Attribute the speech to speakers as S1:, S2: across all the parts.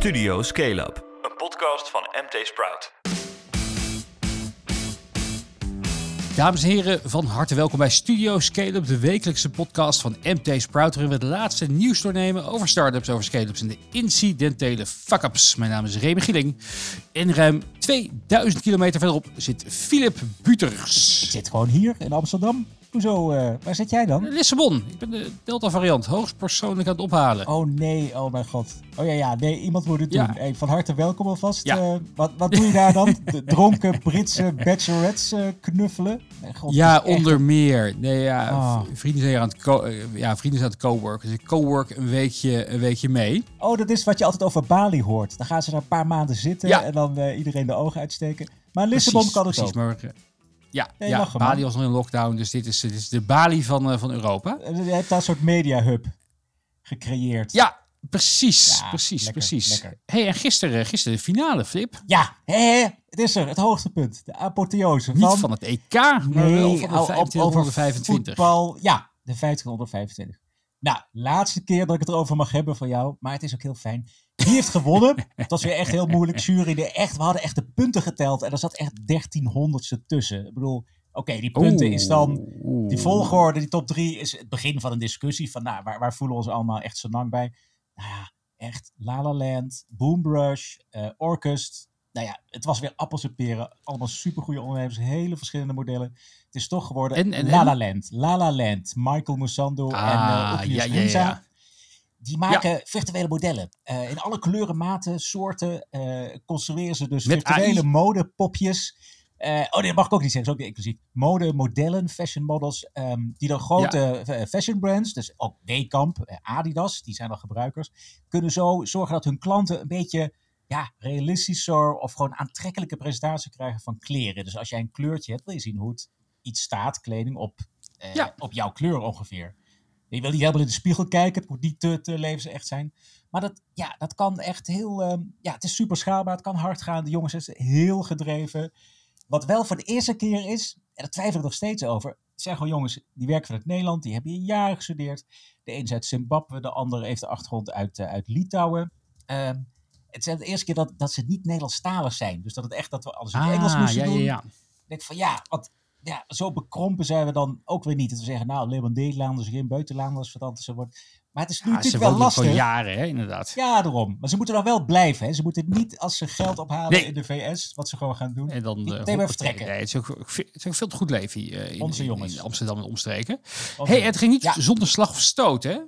S1: Studio Scale Up, een podcast van MT Sprout.
S2: Dames en heren, van harte welkom bij Studio Scale-up, de wekelijkse podcast van MT Sprout, waarin we het laatste nieuws doornemen over startups, over scale-ups en de incidentele fuck-ups. Mijn naam is Remy Gieling en ruim 2000 kilometer verderop zit Philip Buters.
S3: Ik zit gewoon hier in Amsterdam. Hoezo? eh, waar zit jij dan?
S2: Lissabon, ik ben de Delta variant, hoogstpersoonlijk aan het ophalen.
S3: Oh nee, oh mijn god. Oh ja, ja, nee, iemand moet het
S2: Ja.
S3: doen. Hey, van harte welkom alvast.
S2: Ja.
S3: Eh, wat, wat doe je daar dan? De dronken Britse bachelorettes eh, knuffelen? Nee, god,
S2: ja,
S3: echt-
S2: onder meer. Nee, ja,
S3: Ah.
S2: vrienden zijn aan het, co- ja, vrienden zijn aan het co-worken. Dus ik co-work een weekje, een weekje mee.
S3: Oh, dat is wat je altijd over Bali hoort. Dan gaan ze daar een paar maanden zitten
S2: Ja.
S3: en dan iedereen de ogen uitsteken. Maar Lissabon
S2: Precies,
S3: kan het
S2: precies,
S3: ook.
S2: Maar, eh, ja,
S3: Nee,
S2: ja Bali
S3: man.
S2: was nog in lockdown, dus dit is, dit is de Bali van, eh, van Europa.
S3: Eh, Je hebt daar een soort media hub gecreëerd.
S2: Ja, precies,
S3: Ja,
S2: precies,
S3: lekker,
S2: precies.
S3: lekker.
S2: hey, en gisteren, gisteren de finale, Flip.
S3: Ja, hè, het is er. Het hoogtepunt. De apotheose
S2: Niet van het EK, maar wel van de
S3: o-
S2: 25
S3: over
S2: onder de 25.
S3: Voetbal, ja, de 25 onder 25. Nou, laatste keer dat ik het erover mag hebben van jou, maar het is ook heel fijn. Wie heeft gewonnen? Het was weer echt heel moeilijk. Jury, de echt, we hadden echt de punten geteld en er zat echt 1300ste tussen. Ik bedoel, oké, die punten is dan,
S2: Oeh.
S3: die volgorde, die top 3 is het begin van een discussie van, nou, waar, waar voelen we ons allemaal echt zo lang bij? Nou ja, echt La La Land, Boombrush, eh Orkust. Nou ja, het was weer appels en peren. Allemaal supergoeie ondernemers, hele verschillende modellen. Het is toch geworden
S2: En- en-
S3: La? La Land. La La Land, Michael Musando en uh,
S2: ja, ja, ja.
S3: Die maken virtuele modellen. Eh, in alle kleuren, maten, soorten eh, construeren ze dus
S2: Met
S3: virtuele
S2: AI?
S3: modepopjes. Eh, oh dat mag ik ook niet zeggen. Dat is ook niet inclusief. Modemodellen, fashion models, ehm, die dan grote fashion brands, dus ook Weekamp, eh, Adidas, die zijn dan gebruikers, kunnen zo zorgen dat hun klanten een beetje ja, realistischer of gewoon aantrekkelijke presentatie krijgen van kleren. Dus als jij een kleurtje hebt, wil je zien hoe het iets staat, kleding, op,
S2: Ja.
S3: op jouw kleur ongeveer. Je wil niet helemaal in de spiegel kijken, het moet niet te, te levensecht zijn. Maar dat, ja, dat kan echt heel, ehm, ja, het is super schaalbaar, het kan hard gaan. De jongens zijn heel gedreven. Wat wel voor de eerste keer is, en daar twijfel ik nog steeds over, het zijn gewoon jongens die werken vanuit Nederland, die hebben hier jaren gestudeerd. De een is uit Zimbabwe, de ander heeft de achtergrond uit, eh, uit Litouwen. Ehm, het is de eerste keer dat, dat ze niet Nederlandstalig zijn. Dus dat het echt dat we alles in het
S2: Ah,
S3: Engels moesten
S2: ja,
S3: doen.
S2: ja, ja.
S3: Ik denk van ja, want ja, zo bekrompen zijn we dan ook weer niet. Dat we zeggen, nou, alleen maar Nederlanders, geen buitenlanders, wat anders wordt. Maar het is nu
S2: Ja,
S3: natuurlijk wel lastig.
S2: voor jaren, hè, inderdaad.
S3: Ja, daarom. Maar ze moeten dan wel blijven. Hè. Ze moeten niet als ze geld ophalen
S2: Nee.
S3: in de VS, wat ze gewoon gaan doen.
S2: En dan eh,
S3: meteen weer
S2: hoppatee.
S3: vertrekken.
S2: Nee, het, is ook, het is ook veel te goed leven hier eh, in,
S3: Onze jongens.
S2: in Amsterdam en omstreken.
S3: Onze-
S2: hey, het ging niet
S3: Ja.
S2: zonder slag of stoot, hè?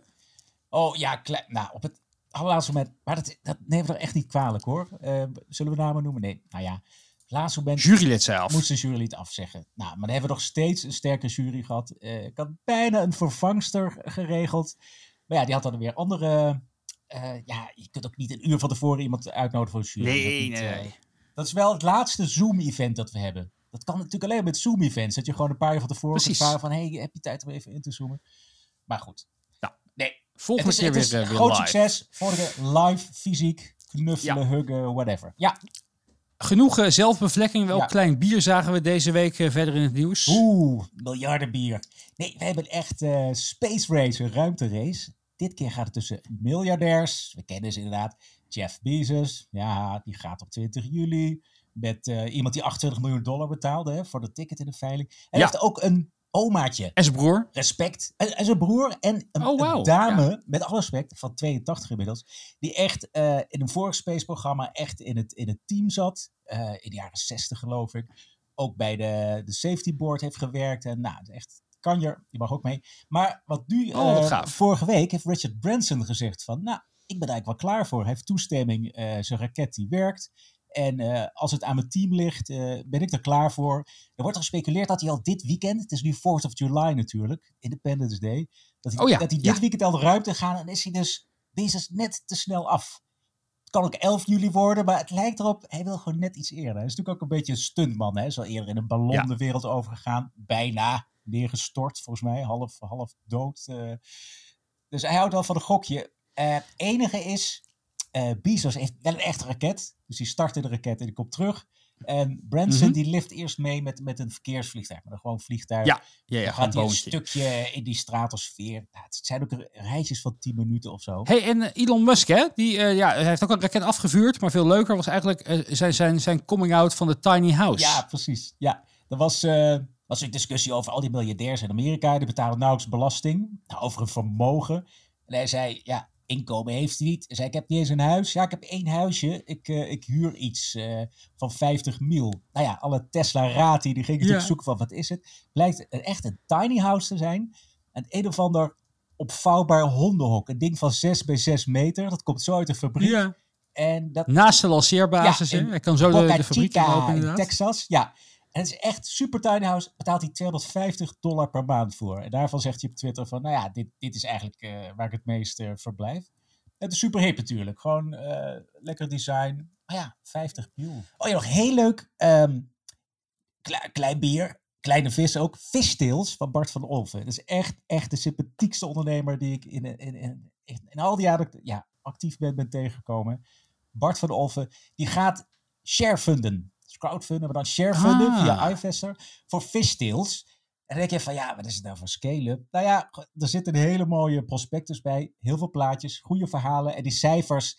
S3: Oh ja, klein, nou, op het allerlaatste moment. Maar dat, dat nemen we er echt niet kwalijk hoor. Eh, zullen we namen noemen? Nee. Nou ja, laatste moment
S2: Jurylid zelf.
S3: moest de jurylid afzeggen. Nou, maar dan hebben we nog steeds een sterke jury gehad. Eh, ik had bijna een vervangster geregeld. Maar ja, die had dan weer andere... eh, ja, je kunt ook niet een uur van tevoren iemand uitnodigen voor een jury. Dat
S2: Nee,
S3: niet,
S2: nee,
S3: eh,
S2: nee.
S3: Dat is wel het laatste Zoom-event dat we hebben. Dat kan natuurlijk alleen met Zoom-events. Dat je gewoon een paar uur van tevoren
S2: Precies.
S3: vragen van... hey, heb je tijd om even in te zoomen? Maar goed.
S2: Nou,
S3: nee,
S2: Volgende
S3: is,
S2: keer weer,
S3: een
S2: weer
S3: groot
S2: live.
S3: succes. Vorige live, fysiek, knuffelen, huggen, whatever. Ja,
S2: Genoeg eh, zelfbevlekking. Welk
S3: Ja.
S2: klein bier zagen we deze week eh, verder in het nieuws?
S3: oeh, miljarden bier. Nee, we hebben echt eh space race, een ruimterace. Dit keer gaat het tussen miljardairs. We kennen ze inderdaad. Jeff Bezos, ja, die gaat op 20 juli. Met iemand die 28 miljoen dollar betaalde hè, voor de ticket in de veiling. Hij
S2: Ja.
S3: heeft ook een omaatje.
S2: En zijn broer?
S3: respect. En, en zijn broer en een,
S2: Oh,
S3: een dame, met alle respect, van 82 inmiddels, die echt eh, in een vorig Space-programma echt in het, in het team zat. eh, in de jaren 60 geloof ik. Ook bij de, de safety board heeft gewerkt. En nou, echt kanjer, die mag ook mee. Maar wat nu,
S2: Oh, wat
S3: eh, vorige week heeft Richard Branson gezegd van, nou, ik ben eigenlijk wel klaar voor. Hij heeft toestemming, zijn raket die werkt. En eh, als het aan mijn team ligt, eh, ben ik er klaar voor. Er wordt gespeculeerd dat hij al dit weekend, het is nu 4th of July natuurlijk, Independence Day, dat hij,
S2: Oh ja,
S3: dat hij
S2: ja.
S3: dit weekend al de ruimte gaat en is hij dus Bezos net te snel af. Het kan ook 11 juli worden, maar het lijkt erop, hij wil gewoon net iets eerder. Hij is natuurlijk ook een beetje een stuntman, hè. Hij is al eerder in een ballon
S2: Ja.
S3: de wereld overgegaan, bijna neergestort volgens mij, half, half dood. eh. Dus hij houdt wel van een gokje. Eh, enige is, eh Bezos heeft wel een echte raket. Dus die startte de raket en die komt terug. En Branson
S2: Mhm.
S3: die lift eerst mee met, met een verkeersvliegtuig. Maar gewoon vliegtuig.
S2: Ja, ja, ja
S3: Dan
S2: gewoon
S3: gaat hij een stukje in die stratosfeer. Nou, het zijn ook rijtjes van 10 minuten of zo.
S2: Hey, en eh, Elon Musk, hè? Die eh, ja, hij heeft ook een raket afgevuurd. Maar veel leuker was eigenlijk zijn, zijn, zijn coming out van de tiny house.
S3: Ja, precies. Ja, er was, was een discussie over al die miljardairs in Amerika. Die betalen nauwelijks belasting nou, over hun vermogen. En hij zei, ja, inkomen heeft hij niet. Hij zei, ik heb niet eens een huis. Ja, ik heb één huisje. Ik, eh, ik huur iets eh, van 50 mil. Nou ja, alle Tesla-rati, die gingen natuurlijk
S2: Ja.
S3: zoeken van, wat is het? Blijkt echt een tiny house te zijn. En een of ander opvouwbaar hondenhok. Een ding van 6 bij 6 meter. Dat komt zo uit de fabriek.
S2: Ja.
S3: En dat
S2: Naast de lanceerbasis,
S3: Ja,
S2: Hij kan zo de, de fabriek
S3: Chica
S2: open,
S3: in. Texas. Ja. Het is echt super tiny house. Betaalt hij 250 dollar per maand voor. En daarvan zegt hij op Twitter van, nou ja, dit, dit is eigenlijk eh, waar ik het meest eh, verblijf. Het is super hip natuurlijk. Gewoon eh, lekker design. Maar ja, 50 mil. Oh ja, nog heel leuk. ehm, kle- klein bier. Kleine vis ook. Fishtails van Bart van Olven. Dat is echt, echt de sympathiekste ondernemer die ik in, in, in, al die jaren ja, actief ben, ben tegengekomen. Bart van Olven, die gaat sharefunden. Dus crowdfunden, maar dan sharefunden
S2: Ah.
S3: via iVestor voor fishtails. En dan denk je van, ja, wat is het nou voor scale-up? Nou ja, er zit een hele mooie prospectus bij. Heel veel plaatjes, goede verhalen. En die cijfers,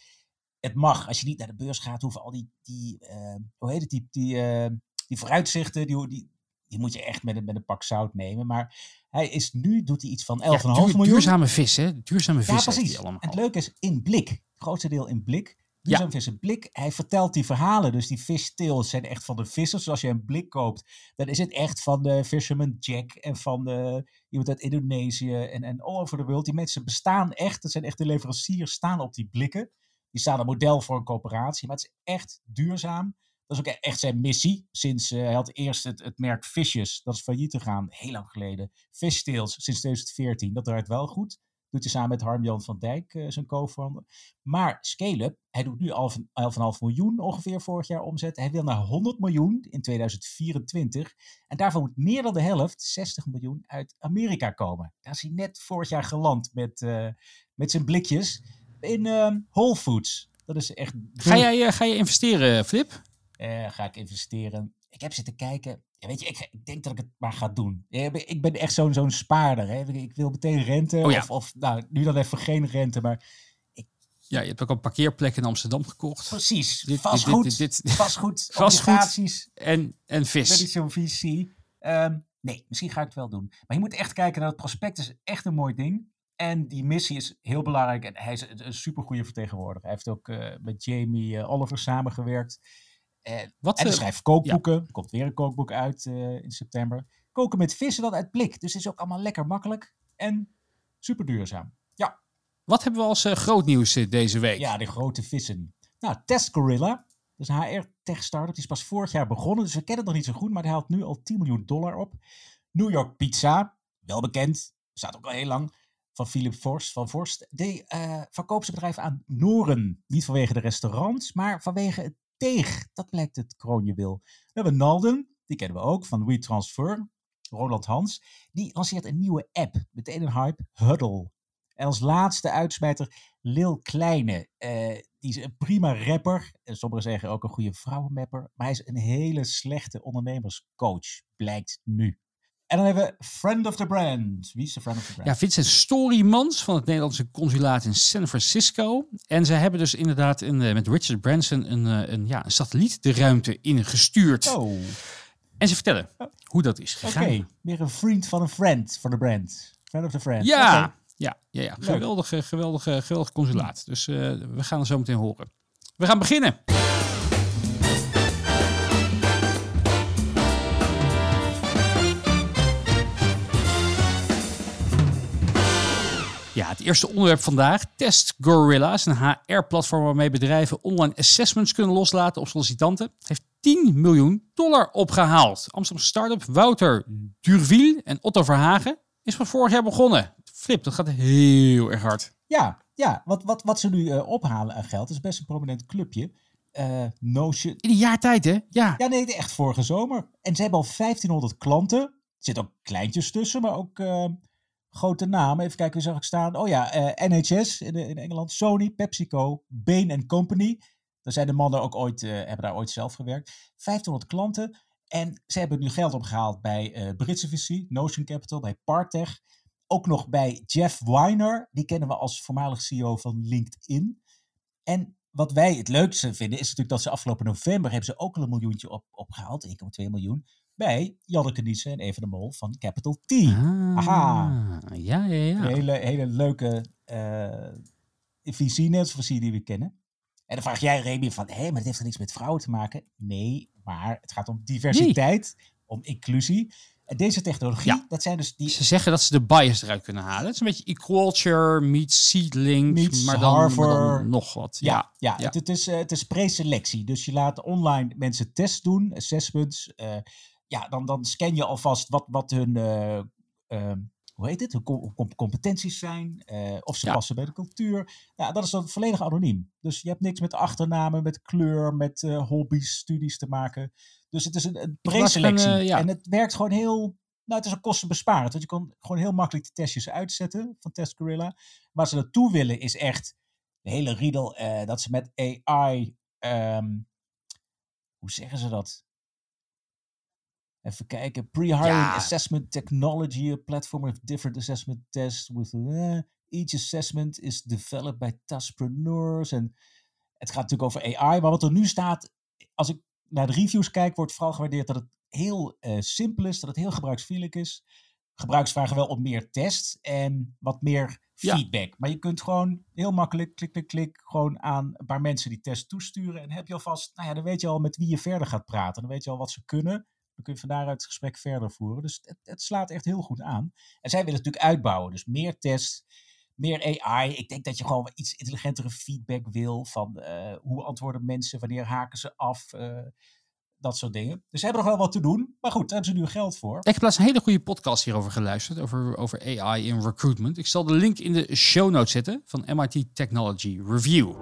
S3: het mag. Als je niet naar de beurs gaat, hoeven al die, die eh, hoe heet het, die, die, eh, die vooruitzichten, die, die, die moet je echt met een, met een pak zout nemen. Maar hij is nu, doet hij iets van 11,5
S2: Ja, duur-
S3: miljoen.
S2: duurzame vis, hè? Duurzame vis
S3: Ja, precies. En het leuke is in blik. Het grootste deel in blik.
S2: Ja.
S3: Duurzaam vis in blik. Hij vertelt die verhalen. Dus die fishtails zijn echt van de vissers. Dus als je een blik koopt, dan is het echt van de Fisherman Jack en van de, iemand uit Indonesië en, en all over the world. Die mensen bestaan echt. Dat zijn echt de leveranciers, staan op die blikken. Die staan een model voor een coöperatie. Maar het is echt duurzaam. Dat is ook e- echt zijn missie. Sinds eh, hij had eerst het, merk Fishes. Dat is failliet gegaan, heel lang geleden. Fishtails sinds 2014. Dat draait wel goed. Doet hij samen met Harm-Jan van Dijk, eh, zijn co-founder. Maar scale-up, hij doet nu al van 11,5 miljoen ongeveer vorig jaar omzet. Hij wil naar 100 miljoen in 2024. En daarvan moet meer dan de helft, 60 miljoen, uit Amerika komen. Daar is hij net vorig jaar geland met, eh, met zijn blikjes in ehm, Whole Foods. Dat is echt...
S2: Ga jij, eh, ga je investeren, Flip?
S3: Eh, ga ik investeren? Ik heb zitten kijken. Ja, weet je, ik, ik denk dat ik het maar ga doen. Ik ben- Ik echt zo'n zo'n spaarder. Hè. Ik wil meteen rente.
S2: Oh ja.
S3: of, of nou, nu dan even geen rente. Maar
S2: Ja, je hebt ook een parkeerplek in Amsterdam gekocht.
S3: precies.
S2: Dit-
S3: vastgoed.
S2: dit- dit- dit-
S3: vastgoed.
S2: Vastgoed. En, en
S3: Ik
S2: vis.
S3: zo'n VC. Ehm, nee, misschien ga ik het wel doen. Maar je moet echt kijken naar het prospect. is echt een mooi ding. En die missie is heel belangrijk. En hij is een, een supergoeie vertegenwoordiger. Hij heeft ook eh, met Jamie eh, Oliver samengewerkt. Eh,
S2: Wat,
S3: en hij
S2: eh,
S3: schrijft kookboeken. Er komt weer een kookboek uit eh, in september. Koken met vissen dan uit blik. Dus het is ook allemaal lekker makkelijk. En super duurzaam. Ja,
S2: wat hebben we als groot nieuws deze week?
S3: ja, de grote vissen. Nou, Test Gorilla. Dat is een HR-tech startup. Die is pas vorig jaar begonnen. Dus we kennen het nog niet zo goed. Maar hij haalt nu al 10 miljoen dollar op. New York Pizza. Wel bekend. Staat ook al heel lang. Van Philip Forst. Van Forst. Die eh verkoopt zijn bedrijf aan Noren. Niet vanwege de restaurants. Maar vanwege het Dat blijkt het kroonjuwel. We hebben Nalden. Die kennen we ook. Van WeTransfer. Roland Hans. Die lanceert een nieuwe app. Meteen een hype. Huddle. En als laatste uitsmijter Lil Kleine. Eh, die is een prima rapper. En sommigen zeggen ook een goede vrouwenmapper. Maar hij is een hele slechte ondernemerscoach. Blijkt nu. En dan hebben we Friend of the Brand. Wie is de Friend of the Brand?
S2: Ja, Vincent Storymans van het Nederlandse consulaat in San Francisco. En ze hebben dus inderdaad een, eh, met Richard Branson een, eh, een, ja, een satelliet de ruimte ingestuurd.
S3: Oh, oké.
S2: En ze vertellen hoe dat is gegaan.
S3: Weer een vriend van een friend van de brand. Friend of the Brand.
S2: Ja,
S3: Oké.
S2: ja, ja, ja. Geweldige, geweldige, geweldig consulaat. Dus eh, we gaan er zo meteen horen. We gaan beginnen. Ja, het eerste onderwerp vandaag. Test Gorilla is een HR-platform waarmee bedrijven online assessments kunnen loslaten op sollicitanten. Het heeft 10 miljoen dollar opgehaald. Amsterdamse start-up Wouter Durville en Otto Verhagen is van vorig jaar begonnen. Flip, dat gaat heel erg hard.
S3: Ja, ja. Wat, wat, wat ze nu eh, ophalen aan geld is best een prominent clubje. Eh, Notion.
S2: In een jaar tijd, hè? Ja.
S3: Ja, nee, echt vorige zomer. En ze hebben al 1500 klanten. Er zitten ook kleintjes tussen, maar ook eh, grote namen. Even kijken, wie zag ik staan? Oh ja, eh, NHS in, in Engeland, Sony, PepsiCo, Bain Company. Daar zijn de mannen ook ooit, eh, hebben daar ooit zelf gewerkt. 1500 klanten. En ze hebben nu geld opgehaald bij eh, Britse VC, Notion Capital, bij Partech. Ook nog bij Jeff Weiner. Die kennen we als voormalig CEO van LinkedIn. En wat wij het leukste vinden, is natuurlijk dat ze afgelopen november hebben ze ook al een miljoentje op, opgehaald, 1,2 miljoen, bij Janneke Niesen en Even de Mol van Capital T.
S2: Ah,
S3: Aha.
S2: Ja, ja, ja.
S3: Een hele, hele leuke uh, visie, net zoals die we kennen. En dan vraag jij Remy van, hé, maar dat heeft er niks met vrouwen te maken? Nee, maar het gaat om diversiteit, om inclusie. En deze technologie,
S2: Ja.
S3: dat zijn dus die...
S2: Ze zeggen dat ze de bias eruit kunnen halen. Het is een beetje equalture meets seedlings,
S3: Meets
S2: maar, dan, maar dan nog wat.
S3: Ja,
S2: Ja,
S3: ja,
S2: ja.
S3: Het, het is, eh, het is preselectie. Dus je laat online mensen tests doen, assessments. eh, ja, dan, dan scan je alvast wat, wat hun, eh, ehm, hoe heet het, hun com- com- competenties zijn. eh, of ze
S2: Ja.
S3: passen bij de cultuur. Ja, dat is dan volledig anoniem. Dus je hebt niks met achternamen, met kleur, met eh, hobby's, studies te maken. Dus het is een, een preselectie.
S2: ja.
S3: En het werkt gewoon heel... Nou, het is een kostenbesparend. Want je kan gewoon heel makkelijk de testjes uitzetten van Test Gorilla. Waar ze naartoe willen is echt de hele riedel dat ze met AI, ehm, hoe zeggen ze dat? Even kijken. Pre-hiring
S2: Ja.
S3: assessment technology, a platform with different assessment tests. With, eh, each assessment is developed by taskpreneurs. En het gaat natuurlijk over AI. Maar wat er nu staat, als ik naar de reviews kijk, wordt vooral gewaardeerd dat het heel eh, simpel is, dat het heel gebruiksvriendelijk is. Gebruikers vragen wel om meer test en wat meer
S2: Ja.
S3: feedback. Maar je kunt gewoon heel makkelijk, klik, klik, klik, gewoon aan een paar mensen die test toesturen. En heb je alvast, nou ja, dan weet je al met wie je verder gaat praten. Dan weet je al wat ze kunnen. Kun je van daaruit het gesprek verder voeren. Dus het, slaat echt heel goed aan. En zij willen het natuurlijk uitbouwen. Dus meer test, meer AI. Ik denk dat je gewoon iets intelligentere feedback wil. Van eh, hoe antwoorden mensen, wanneer haken ze af. eh, dat soort dingen. Dus ze hebben nog wel wat te doen. Maar goed, daar hebben ze nu geld voor.
S2: Ik heb laatst een hele goede podcast hierover geluisterd, over, over AI in recruitment. Ik zal de link in de show notes zetten van MIT Technology Review.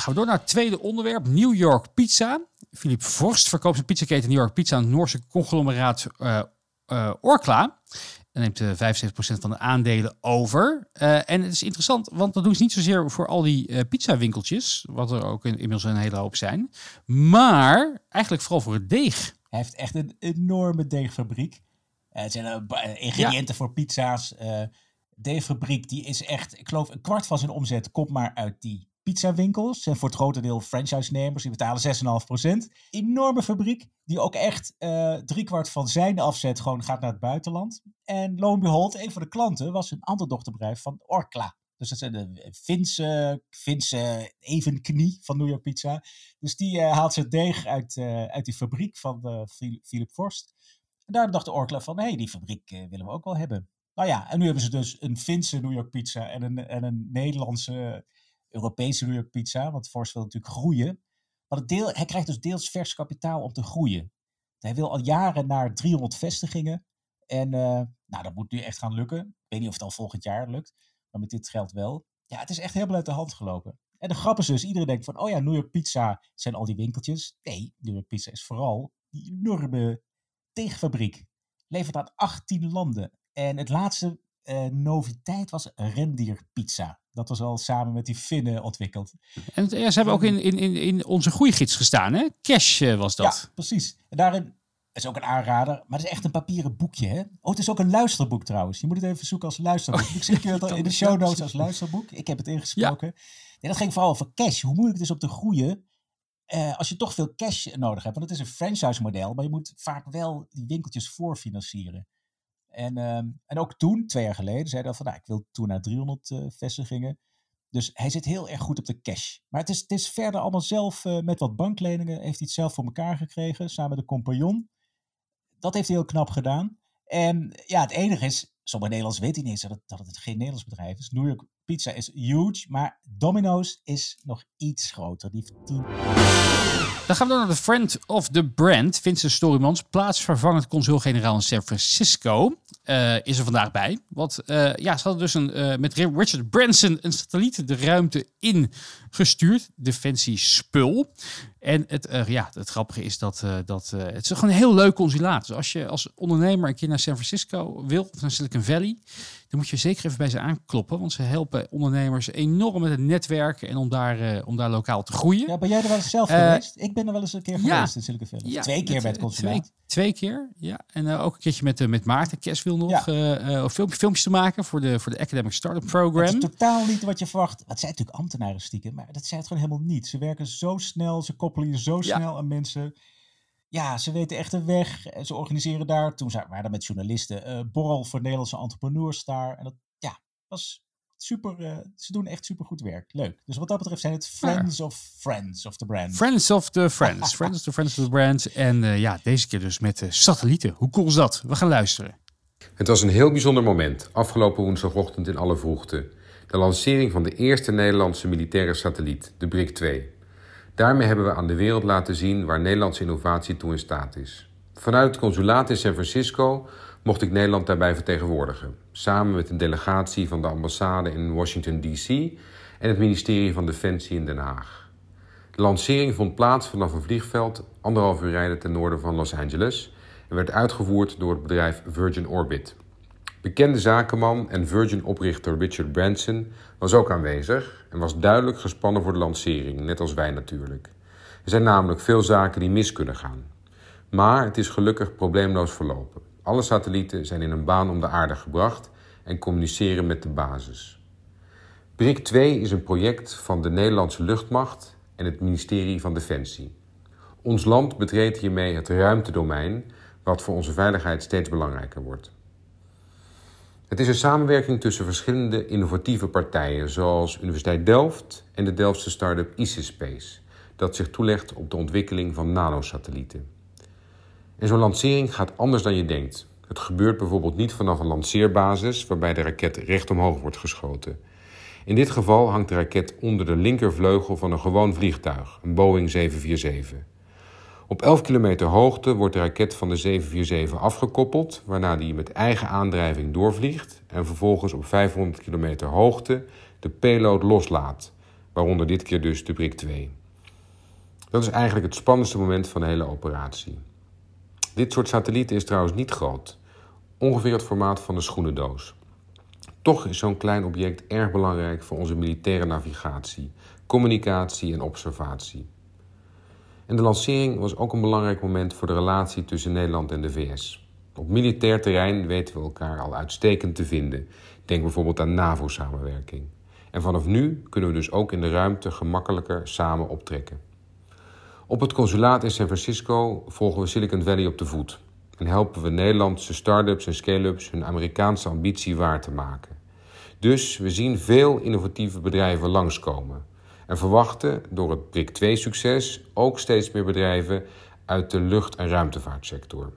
S2: Dan gaan we door naar het tweede onderwerp, New York Pizza. Philip Vorst verkoopt zijn pizzaketen New York Pizza aan het Noorse conglomeraat eh, Orkla. En neemt eh 75% van de aandelen over. En het is interessant, want dat doen ze niet zozeer voor al die eh pizzawinkeltjes, wat er ook in, inmiddels een hele hoop zijn. Maar eigenlijk vooral voor het deeg.
S3: Hij heeft echt een enorme deegfabriek. Eh, het zijn ingrediënten voor pizza's. Deegfabriek die is echt, ik geloof, een kwart van zijn omzet komt maar uit die pizzawinkels. En voor het grote deel franchise-nemers, die betalen 6,5%. Enorme fabriek, die ook echt eh driekwart van zijn afzet gewoon gaat naar het buitenland. En lo en behold, een van de klanten was een ander dochterbedrijf van Orkla. Dus dat zijn de Finse, Finse evenknie van New York Pizza. Dus die eh, haalt zijn deeg uit, eh, uit die fabriek van eh, Phil- Philip Forst. En daar dacht de Orkla van, hé, hey, die fabriek eh, willen we ook wel hebben. Nou ja, en nu hebben ze dus een Finse New York pizza en een, en een Nederlandse, Europese pizza. Want Forst wil natuurlijk groeien. Maar het deel, hij krijgt dus deels vers kapitaal om te groeien. Hij wil al jaren naar 300 vestigingen. En eh, nou, dat moet nu echt gaan lukken. Ik weet niet of het al volgend jaar lukt. Maar met dit geld wel. Ja, het is echt helemaal uit de hand gelopen. En de grap is dus, iedereen denkt van, oh ja, New York Pizza zijn al die winkeltjes. Nee, New York Pizza is vooral die enorme tegenfabriek. Levert aan 18 landen. En het laatste eh, noviteit was rendierpizza. Dat was al samen met die Finnen ontwikkeld.
S2: En het- ja, ze hebben ook in, in, in, in onze groeigids gestaan, hè? Cash eh, was dat.
S3: Ja, precies. En daarin is ook een aanrader, maar het is echt een papieren boekje. Hè? Oh, het is ook een luisterboek trouwens. Je moet het even zoeken als luisterboek. ik zie het al in de show notes als luisterboek. Ik heb het ingesproken. Nee, dat ging vooral over cash. Hoe moeilijk het is om te groeien eh, als je toch veel cash nodig hebt. Want het is een franchise model, maar je moet vaak wel die winkeltjes voorfinancieren. En, ehm, en ook toen, twee jaar geleden, zei hij van, nou, ik wil toen naar 300 eh, vestigingen. Dus hij zit heel erg goed op de cash. Maar het is, het is verder allemaal zelf, eh, met wat bankleningen, heeft hij het zelf voor elkaar gekregen, samen met de compagnon. Dat heeft hij heel knap gedaan. En ja, het enige is, sommige Nederlands weten niet eens dat het, dat het geen Nederlands bedrijf is. New York Pizza is huge, maar Domino's is nog iets groter. Die heeft 10
S2: Dan gaan we door naar de friend of the brand, Vincent Storymans, plaatsvervangend consul-generaal in San Francisco. Eh, is er vandaag bij. Want eh, ja, ze hadden dus een, eh, met Richard Branson een satelliet de ruimte in gestuurd. Defensie spul. En het, ja, het grappige is dat, dat het is gewoon een heel leuk consulaat. Dus als je als ondernemer een keer naar San Francisco wil, of naar Silicon Valley, dan moet je zeker even bij ze aankloppen. Want ze helpen ondernemers enorm met het netwerken en om daar, om daar lokaal te groeien.
S3: Ja, ben jij er wel eens zelf geweest? Ik ben er wel eens een keer
S2: ja.
S3: geweest in Silicon Valley.
S2: Ja,
S3: Twee keer bij het consulaat.
S2: Twee, twee keer, ja. En ook een keertje met, met Maarten Keswil nog.
S3: Ja.
S2: eh eh, filmpjes, filmpjes te maken voor de, voor de Academic Startup
S3: Het
S2: Program.
S3: is totaal niet wat je verwacht. Het zijn natuurlijk ambtenaren stiekem, maar dat zijn het gewoon helemaal niet. Ze werken zo snel, ze koppelen je zo
S2: Ja.
S3: snel aan mensen. Ja, ze weten echt de weg. Ze organiseren daar, toen waren er met journalisten, eh borrel voor Nederlandse entrepreneurs daar. En dat ja, was super, ze doen echt super goed werk. Leuk. Dus wat dat betreft zijn het friends of friends of the brand.
S2: Friends of the Friends. Friends of the Friends of the Brand. En ja, deze keer dus met eh, satellieten. Hoe cool is dat? We gaan luisteren.
S4: Het was een heel bijzonder moment, afgelopen woensdagochtend in alle vroegte. De lancering van de eerste Nederlandse militaire satelliet, de BRIC 2. Daarmee hebben we aan de wereld laten zien waar Nederlandse innovatie toe in staat is. Vanuit het consulaat in San Francisco mocht ik Nederland daarbij vertegenwoordigen, samen met een delegatie van de ambassade in Washington DC en het ministerie van Defensie in Den Haag. De lancering vond plaats vanaf een vliegveld anderhalf uur rijden ten noorden van Los Angeles en werd uitgevoerd door het bedrijf Virgin Orbit. Bekende zakenman en Virgin-oprichter Richard Branson was ook aanwezig en was duidelijk gespannen voor de lancering, net als wij natuurlijk. Er zijn namelijk veel zaken die mis kunnen gaan. Maar het is gelukkig probleemloos verlopen. Alle satellieten zijn in een baan om de aarde gebracht en communiceren met de basis. BRIC 2 is een project van de Nederlandse luchtmacht en het ministerie van Defensie. Ons land betreedt hiermee het ruimtedomein, wat voor onze veiligheid steeds belangrijker wordt. Het is een samenwerking tussen verschillende innovatieve partijen, zoals Universiteit Delft en de Delftse start-up Space, dat zich toelegt op de ontwikkeling van nanosatellieten. En zo'n lancering gaat anders dan je denkt. Het gebeurt bijvoorbeeld niet vanaf een lanceerbasis waarbij de raket recht omhoog wordt geschoten. In dit geval hangt de raket onder de linkervleugel van een gewoon vliegtuig, een Boeing 747. Op 11 kilometer hoogte wordt de raket van de 747 afgekoppeld, waarna die met eigen aandrijving doorvliegt en vervolgens op 500 kilometer hoogte de payload loslaat, waaronder dit keer dus de BRIC 2. Dat is eigenlijk het spannendste moment van de hele operatie. Dit soort satellieten is trouwens niet groot, ongeveer het formaat van een schoenendoos. Toch is zo'n klein object erg belangrijk voor onze militaire navigatie, communicatie en observatie. En de lancering was ook een belangrijk moment voor de relatie tussen Nederland en de VS. Op militair terrein weten we elkaar al uitstekend te vinden. Denk bijvoorbeeld aan NAVO-samenwerking. En vanaf nu kunnen we dus ook in de ruimte gemakkelijker samen optrekken. Op het consulaat in San Francisco volgen we Silicon Valley op de voet en helpen we Nederlandse start-ups en scale-ups hun Amerikaanse ambitie waar te maken. Dus we zien veel innovatieve bedrijven langskomen en verwachten door het BRIC 2-succes ook steeds meer bedrijven uit de lucht- en ruimtevaartsector.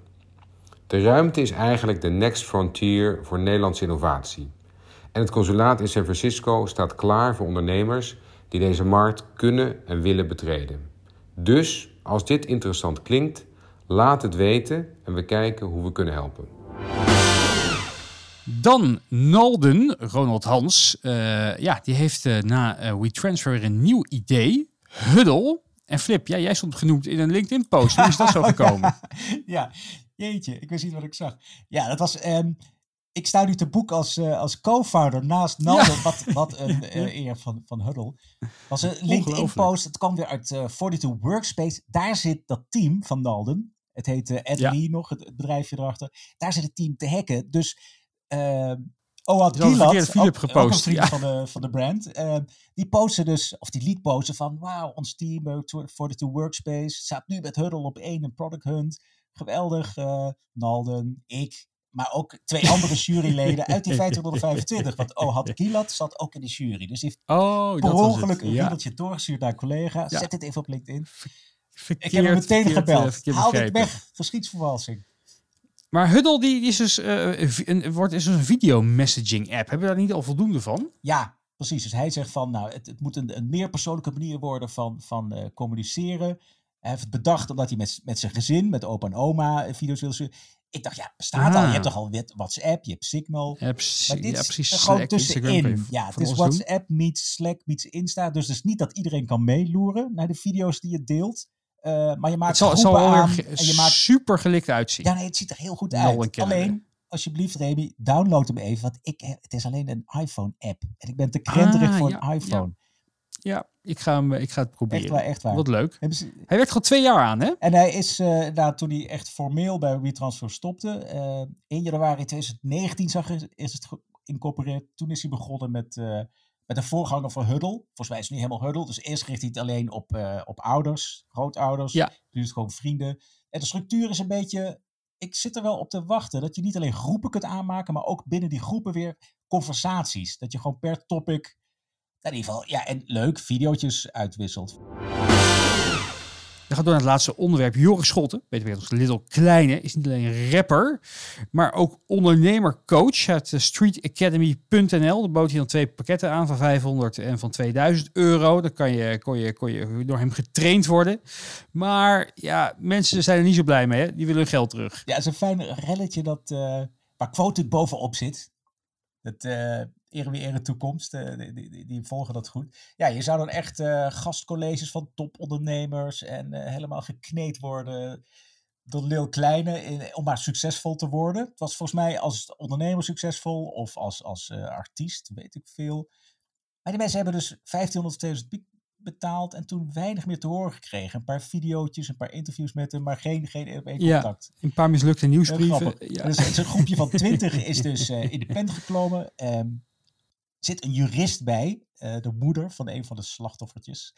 S4: De ruimte is eigenlijk de next frontier voor Nederlandse innovatie. En het consulaat in San Francisco staat klaar voor ondernemers die deze markt kunnen en willen betreden. Dus als dit interessant klinkt, laat het weten en we kijken hoe we kunnen helpen.
S2: Dan Nalden, Ronald Hans. eh, ja, die heeft eh, na eh, WeTransfer weer een nieuw idee. Huddle. En Flip, ja, jij stond genoemd in een LinkedIn-post. Hoe is dat zo gekomen?
S3: ja, jeetje, ik wist niet wat ik zag. Ja, dat was. ehm, ik sta nu te boek als, als co-founder naast Naldo. Wat, wat een eer van, van Huddle. was een LinkedIn-post. Het kwam weer uit eh 42 Workspace. Daar zit dat team van Nalden. Het heet Ed
S2: Ja.
S3: Nog, het, het bedrijfje erachter. Daar zit het team te hacken. Dus ehm
S2: had een
S3: Gilad,
S2: Philip
S3: ook, een vriend
S2: ja.
S3: van, de, van de brand, eh, die postte dus, of die liet posten van, wauw, ons team, eh, 42 Workspace, staat nu met Huddle op één, een product hunt. Geweldig, eh, Nalden, ik, maar ook twee andere juryleden uit die 5025. Want Ohad Gilad zat ook in de jury. Dus heeft
S2: Oh,
S3: per ongeluk een
S2: Ja,
S3: riedeltje doorgestuurd naar een collega.
S2: Ja.
S3: Zet dit even op LinkedIn.
S2: verkeerd,
S3: Ik heb hem meteen
S2: verkeerd, eh,
S3: gebeld.
S2: verkeerd
S3: Haal dit weg, geschiedsvervalsing.
S2: Maar Huddle die, is dus, eh, een wordt, is dus een video-messaging app. Hebben we daar niet al voldoende van?
S3: Ja, precies. Dus hij zegt van, nou, het, het moet een, een meer persoonlijke manier worden van, van eh, communiceren. Hij heeft het bedacht omdat hij met, met zijn gezin, met opa en oma, eh, video's wil sturen. Ik dacht, ja, bestaat al. Je
S2: Ah.
S3: hebt toch al WhatsApp, je hebt Signal.
S2: Ja, precies.
S3: Maar dit
S2: ja,
S3: is
S2: precies.
S3: gewoon
S2: Slack,
S3: tussenin.
S2: je
S3: Ja, het is. WhatsApp meets Slack meets Insta. Dus het is niet dat iedereen kan meeloeren naar de video's die je deelt. Eh, maar je maakt
S2: Het zal, zal
S3: aan
S2: weer
S3: en je maakt
S2: super gelikt uitzien.
S3: ja, nee, het ziet er heel goed uit. Alleen, alsjeblieft, Remy, download hem even. Want ik, heb- het is alleen een iPhone-app. En ik ben te krenterig
S2: Ah,
S3: voor
S2: ja,
S3: een iPhone.
S2: Ja, ik ga, hem, ik ga het proberen.
S3: Echt waar, echt waar.
S2: Wat leuk.
S3: Ze-
S2: Hij werkt gewoon twee jaar aan, hè?
S3: En hij is, eh nou, toen hij echt formeel bij WeTransfer stopte, eh 1 januari 2019 zag is het geïncorporeerd. Toen is hij begonnen met, eh, met een voorganger van Huddle. Volgens mij is het nu helemaal Huddle. Dus eerst richt hij het alleen op, eh, op ouders, grootouders.
S2: Ja.
S3: Nu is het gewoon vrienden. En de structuur is een beetje, ik zit er wel op te wachten, dat je niet alleen groepen kunt aanmaken, maar ook binnen die groepen weer conversaties. Dat je gewoon per topic, in ieder geval, ja, en leuk, videootjes uitwisselt.
S2: We gaan door naar het laatste onderwerp. Joris Scholten, beter bekend als Little Kleine, is niet alleen rapper, maar ook ondernemercoach uit eh, streetacademy.nl. Daar bood hij dan twee pakketten aan van 500 en van 2000 euro. Dan kan je, kon, je, kon je door hem getraind worden. Maar ja, mensen zijn er niet zo blij mee. Hè? Die willen geld terug.
S3: Ja, het is een fijn relletje dat, eh waar Quoted bovenop zit. Dat eh ere wie ere toekomst, eh, die, die, die- volgen dat goed. Ja, je zou dan echt eh, gastcolleges van topondernemers en eh, helemaal gekneed worden door Lil Kleine in, om maar succesvol te worden. Het was volgens mij als ondernemer succesvol of als, als artiest, weet ik veel. Maar die mensen hebben dus 1500 2000 piek betaald en toen weinig meer te horen gekregen. Een paar videootjes, een paar interviews met hem, maar geen, geen één één
S2: Ja.
S3: contact.
S2: Een paar mislukte nieuwsbrieven. Ja.
S3: Dus het is een groepje van 20 is dus in de pen geklommen. Ehm zit een jurist bij, eh, de moeder van een van de slachtoffertjes.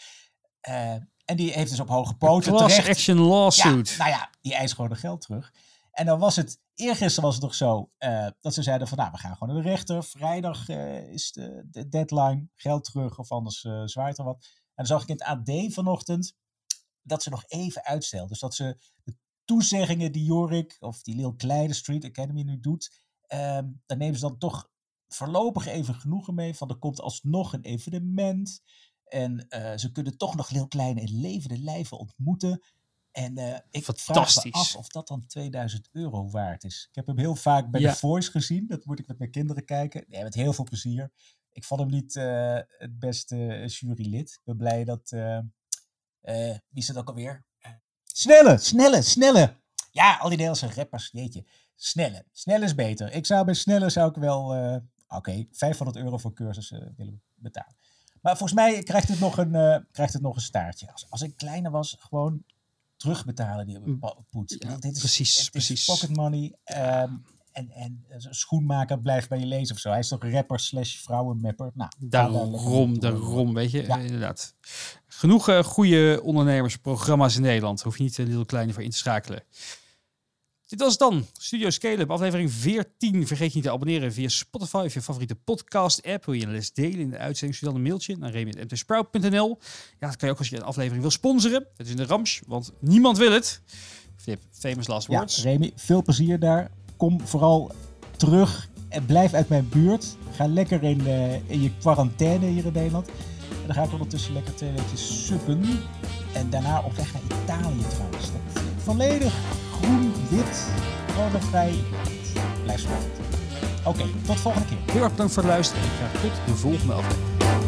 S3: Eh, en die heeft dus op hoge poten
S2: Class
S3: terecht.
S2: action
S3: Ja,
S2: lawsuit.
S3: nou ja, die eist gewoon de geld terug. En dan was het, eergisteren was het nog zo, eh, dat ze zeiden van nou, we gaan gewoon naar de rechter. Vrijdag is de, de deadline, geld terug of anders zwaait er wat. En dan zag ik in het AD vanochtend dat ze nog even uitstelden. Dus dat ze de toezeggingen die Jorik of die Lil Kleine Street Academy nu doet, ehm daar nemen ze dan toch voorlopig even genoegen mee. Van er komt alsnog een evenement. En eh, ze kunnen toch nog Lil Kleine in levende lijven ontmoeten. En eh, ik vraag me
S2: Fantastisch.
S3: af of dat dan 2000 euro waard is. Ik heb hem heel vaak bij
S2: Ja.
S3: The Voice gezien. Dat moet ik met mijn kinderen kijken. Nee, met heel veel plezier. Ik vond hem niet eh, het beste jurylid. Ik ben blij dat... wie is het ook alweer? Snelle, snelle, snelle. Ja, al die Nederlandse rappers, jeetje. Snelle, snelle is beter. Ik zou bij snelle zou ik wel, oké, 500 euro voor cursus eh, willen betalen. Maar volgens mij krijgt het nog een, eh, krijgt het nog een staartje. Als, als ik kleiner was, gewoon terugbetalen die
S2: Mm,
S3: poet.
S2: ja,
S3: dit is,
S2: precies,
S3: het
S2: precies.
S3: is pocket money. ehm, en, en schoenmaker blijft bij je lezen of zo. Hij is toch rapper slash vrouwenmapper. Nou,
S2: Daarom, daarom, weet je.
S3: Ja.
S2: Inderdaad. Genoeg eh, goede ondernemersprogramma's in Nederland. Hoef je niet een heel kleine voor in te schakelen. Dit was het dan. Studio Scale-up, aflevering 14. Vergeet je niet te abonneren via Spotify of je favoriete podcast-app. Wil je een les delen in de uitzending? Stuur dan een mailtje naar remy.mtsprout.nl. Ja, dat kan je ook als je een aflevering wil sponsoren. Het is in de rams, want niemand wil het. Flip, famous last
S3: Ja,
S2: words.
S3: Remy, veel plezier daar. Kom vooral terug en blijf uit mijn buurt. Ga lekker in, eh, in je quarantaine hier in Nederland. En dan ga ik ondertussen lekker twee weekjes suppen. En daarna op weg naar Italië trouwens. Dat, volledig groen, wit, coronavrij. Blijf spannend. Oké, tot volgende keer.
S2: Heel erg bedankt voor het luisteren en graag tot de volgende aflevering.